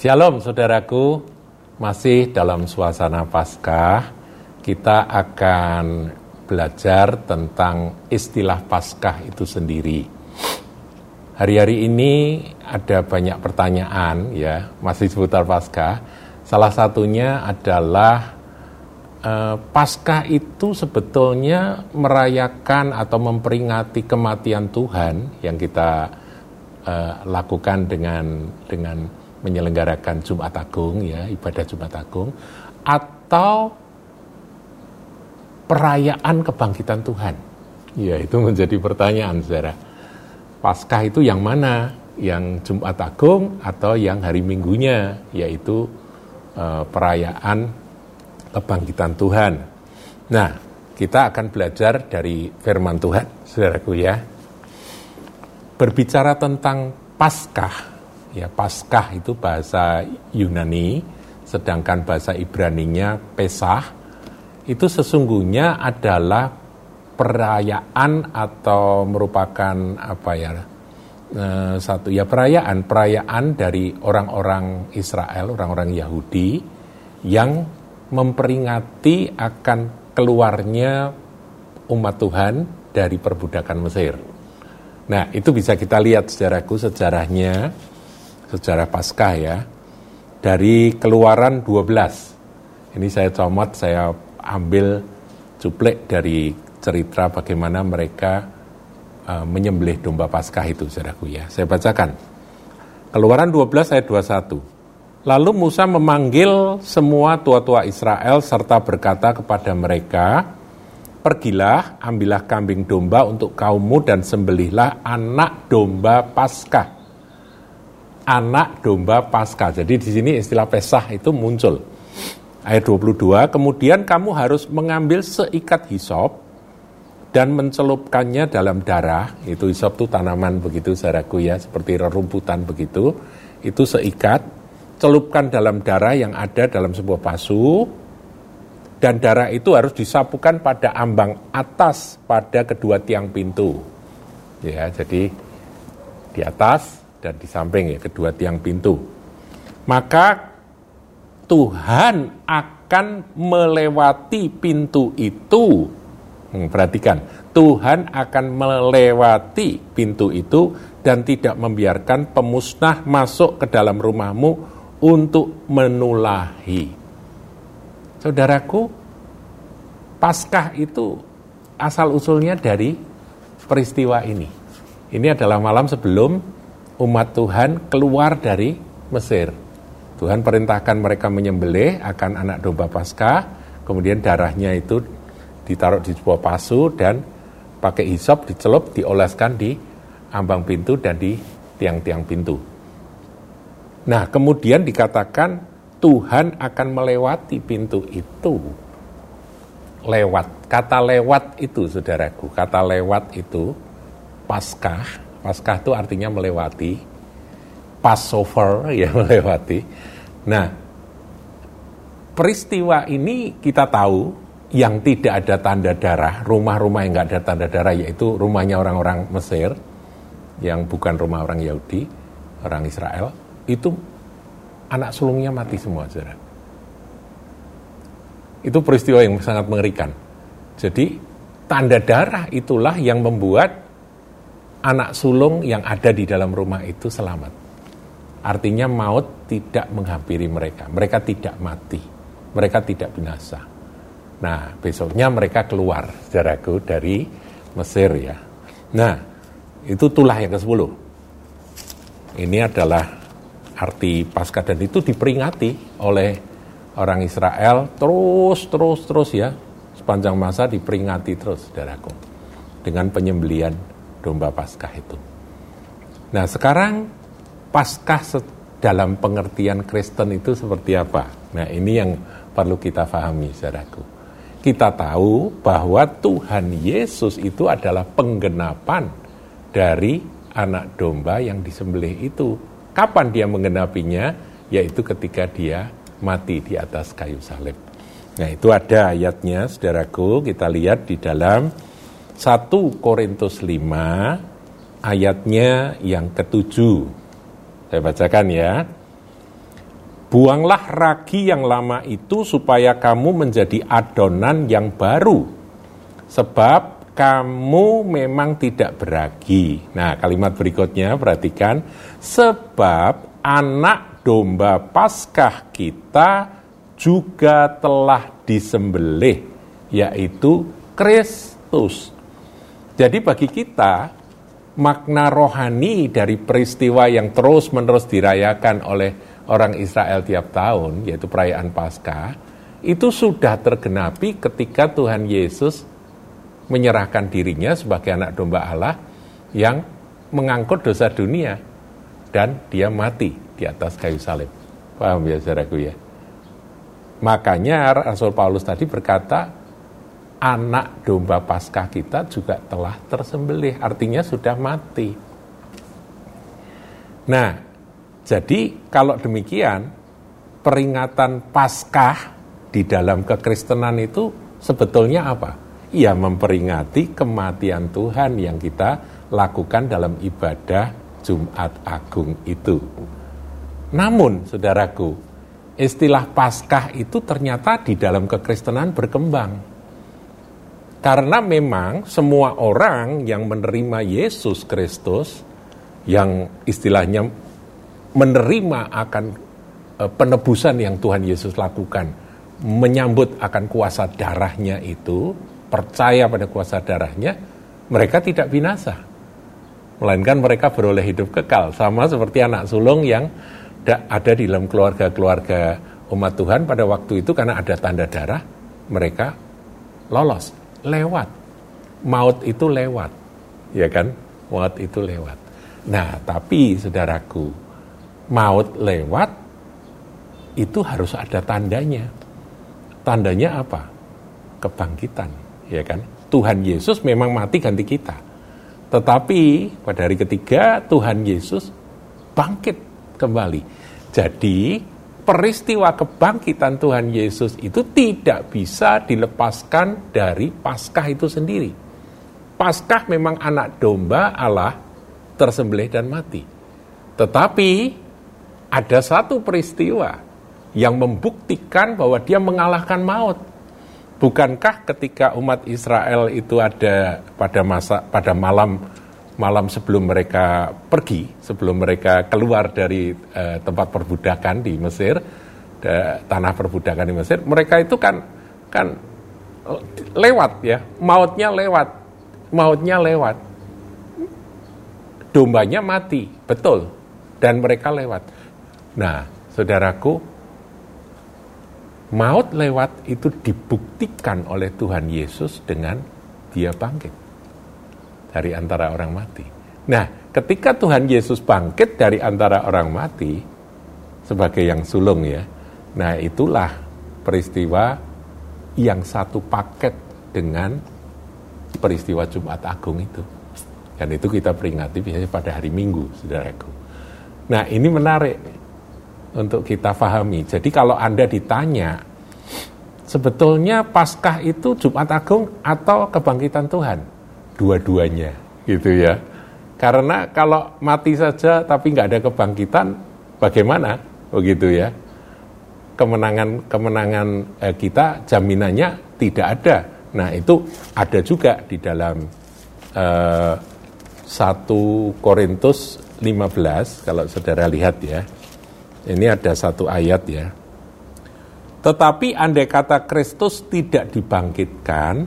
Shalom saudaraku, masih dalam suasana Paskah, kita akan belajar tentang istilah Paskah itu sendiri. Hari-hari ini ada banyak pertanyaan ya, masih seputar Paskah. Salah satunya adalah eh, Paskah itu sebetulnya merayakan atau memperingati kematian Tuhan yang kita eh, lakukan dengan dengan menyelenggarakan Jumat Agung ya, ibadah Jumat Agung atau perayaan kebangkitan Tuhan. Ya, itu menjadi pertanyaan Saudara. Paskah itu yang mana? Yang Jumat Agung atau yang hari Minggunya, yaitu eh, perayaan kebangkitan Tuhan. Nah, kita akan belajar dari firman Tuhan, saudaraku ya. Berbicara tentang Paskah, ya Paskah itu bahasa Yunani, sedangkan bahasa Ibraninya Pesah, itu sesungguhnya adalah perayaan atau merupakan apa ya eh, satu ya perayaan perayaan dari orang-orang Israel orang-orang Yahudi yang memperingati akan keluarnya umat Tuhan dari perbudakan Mesir. Nah, itu bisa kita lihat sejarahku sejarahnya, sejarah Paskah ya. Dari Keluaran 12. Ini saya comot, saya ambil cuplek dari cerita bagaimana mereka uh, menyembelih domba Paskah itu, saudaraku ya. Saya bacakan. Keluaran 12 ayat 21. Lalu Musa memanggil semua tua-tua Israel serta berkata kepada mereka, Pergilah, ambillah kambing domba untuk kaummu dan sembelihlah anak domba Paskah. Anak domba Paskah. Jadi di sini istilah Pesah itu muncul. Ayat 22, kemudian kamu harus mengambil seikat hisop dan mencelupkannya dalam darah. Itu hisop itu tanaman begitu, saudaraku ya, seperti rerumputan begitu. Itu seikat, celupkan dalam darah yang ada dalam sebuah pasu, dan darah itu harus disapukan pada ambang atas pada kedua tiang pintu. Ya, jadi di atas dan di samping ya kedua tiang pintu. Maka Tuhan akan melewati pintu itu. Hmm, perhatikan, Tuhan akan melewati pintu itu dan tidak membiarkan pemusnah masuk ke dalam rumahmu untuk menulahi. Saudaraku, Paskah itu asal-usulnya dari peristiwa ini. Ini adalah malam sebelum umat Tuhan keluar dari Mesir. Tuhan perintahkan mereka menyembelih akan anak domba Paskah, kemudian darahnya itu ditaruh di sebuah pasu dan pakai hisop dicelup, dioleskan di ambang pintu dan di tiang-tiang pintu. Nah, kemudian dikatakan Tuhan akan melewati pintu itu. Lewat. Kata lewat itu, saudaraku. Kata lewat itu, paskah. Paskah itu artinya melewati. Passover, ya melewati. Nah, peristiwa ini kita tahu yang tidak ada tanda darah, rumah-rumah yang nggak ada tanda darah, yaitu rumahnya orang-orang Mesir, yang bukan rumah orang Yahudi, orang Israel, itu anak sulungnya mati semua, saudara. Itu peristiwa yang sangat mengerikan. Jadi tanda darah itulah yang membuat anak sulung yang ada di dalam rumah itu selamat. Artinya maut tidak menghampiri mereka. Mereka tidak mati. Mereka tidak binasa. Nah, besoknya mereka keluar, saudaraku, dari Mesir ya. Nah, itu tulah yang ke-10. Ini adalah arti pasca dan itu diperingati oleh orang Israel terus terus terus ya sepanjang masa diperingati terus saudaraku dengan penyembelian domba paskah itu. Nah sekarang paskah dalam pengertian Kristen itu seperti apa? Nah ini yang perlu kita pahami saudaraku. Kita tahu bahwa Tuhan Yesus itu adalah penggenapan dari anak domba yang disembelih itu Kapan dia menggenapinya? Yaitu ketika dia mati di atas kayu salib. Nah itu ada ayatnya saudaraku, kita lihat di dalam 1 Korintus 5 ayatnya yang ketujuh. Saya bacakan ya. Buanglah ragi yang lama itu supaya kamu menjadi adonan yang baru. Sebab kamu memang tidak beragi. Nah, kalimat berikutnya perhatikan. Sebab anak domba Paskah kita juga telah disembelih, yaitu Kristus. Jadi bagi kita, makna rohani dari peristiwa yang terus-menerus dirayakan oleh orang Israel tiap tahun, yaitu perayaan Paskah, itu sudah tergenapi ketika Tuhan Yesus menyerahkan dirinya sebagai anak domba Allah yang mengangkut dosa dunia dan dia mati di atas kayu salib. Paham ya saudaraku ya? Makanya Rasul Paulus tadi berkata, anak domba Paskah kita juga telah tersembelih, artinya sudah mati. Nah, jadi kalau demikian, peringatan Paskah di dalam kekristenan itu sebetulnya apa? Ya memperingati kematian Tuhan yang kita lakukan dalam ibadah Jumat Agung itu. Namun, saudaraku, istilah Paskah itu ternyata di dalam kekristenan berkembang. Karena memang semua orang yang menerima Yesus Kristus, yang istilahnya menerima akan e, penebusan yang Tuhan Yesus lakukan, menyambut akan kuasa darahnya itu, percaya pada kuasa darahnya, mereka tidak binasa. Melainkan mereka beroleh hidup kekal. Sama seperti anak sulung yang ada di dalam keluarga-keluarga umat Tuhan pada waktu itu karena ada tanda darah, mereka lolos, lewat. Maut itu lewat, ya kan? Maut itu lewat. Nah, tapi saudaraku, maut lewat itu harus ada tandanya. Tandanya apa? Kebangkitan, ya kan? Tuhan Yesus memang mati ganti kita. Tetapi pada hari ketiga Tuhan Yesus bangkit kembali. Jadi peristiwa kebangkitan Tuhan Yesus itu tidak bisa dilepaskan dari Paskah itu sendiri. Paskah memang anak domba Allah tersembelih dan mati. Tetapi ada satu peristiwa yang membuktikan bahwa dia mengalahkan maut. Bukankah ketika umat Israel itu ada pada masa pada malam malam sebelum mereka pergi, sebelum mereka keluar dari uh, tempat perbudakan di Mesir, de, tanah perbudakan di Mesir, mereka itu kan kan lewat ya, mautnya lewat, mautnya lewat. Dombanya mati, betul, dan mereka lewat. Nah, saudaraku, maut lewat itu dibuktikan oleh Tuhan Yesus dengan dia bangkit dari antara orang mati. Nah, ketika Tuhan Yesus bangkit dari antara orang mati sebagai yang sulung ya, nah itulah peristiwa yang satu paket dengan peristiwa Jumat Agung itu. Dan itu kita peringati biasanya pada hari Minggu, saudaraku. Nah, ini menarik untuk kita pahami. Jadi kalau Anda ditanya, sebetulnya Paskah itu Jumat Agung atau kebangkitan Tuhan? Dua-duanya, gitu ya. Karena kalau mati saja tapi nggak ada kebangkitan, bagaimana? Begitu ya. Kemenangan-kemenangan eh, kita jaminannya tidak ada. Nah itu ada juga di dalam eh, 1 Korintus 15, kalau saudara lihat ya. Ini ada satu ayat ya. Tetapi andai kata Kristus tidak dibangkitkan,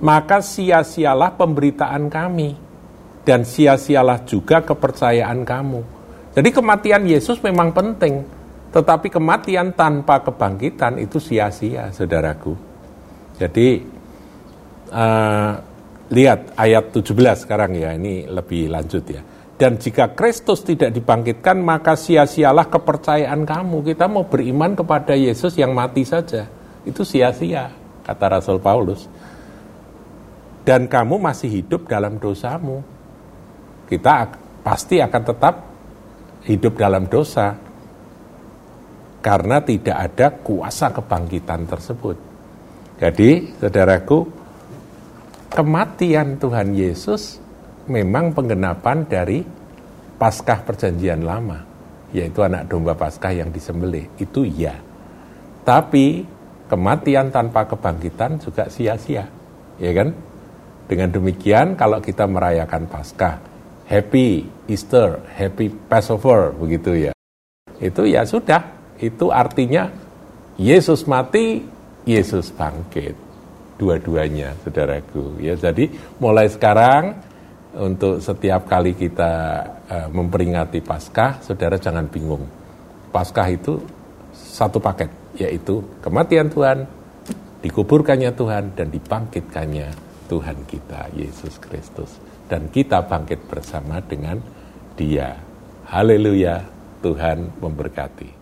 maka sia-sialah pemberitaan kami dan sia-sialah juga kepercayaan kamu. Jadi kematian Yesus memang penting, tetapi kematian tanpa kebangkitan itu sia-sia, saudaraku. Jadi uh, lihat ayat 17 sekarang ya, ini lebih lanjut ya. Dan jika Kristus tidak dibangkitkan, maka sia-sialah kepercayaan kamu. Kita mau beriman kepada Yesus yang mati saja. Itu sia-sia, kata Rasul Paulus. Dan kamu masih hidup dalam dosamu. Kita pasti akan tetap hidup dalam dosa. Karena tidak ada kuasa kebangkitan tersebut. Jadi, saudaraku, kematian Tuhan Yesus memang penggenapan dari Paskah Perjanjian Lama. yaitu anak domba Paskah yang disembelih. Itu iya. Tapi kematian tanpa kebangkitan juga sia-sia. Ya kan? Dengan demikian kalau kita merayakan Paskah, happy Easter, happy Passover begitu ya. Itu ya sudah, itu artinya Yesus mati, Yesus bangkit. Dua-duanya, saudaraku. Ya, jadi mulai sekarang untuk setiap kali kita uh, memperingati Paskah, saudara jangan bingung. Paskah itu satu paket, yaitu kematian Tuhan, dikuburkannya Tuhan, dan dibangkitkannya Tuhan kita, Yesus Kristus. Dan kita bangkit bersama dengan dia. Haleluya, Tuhan memberkati.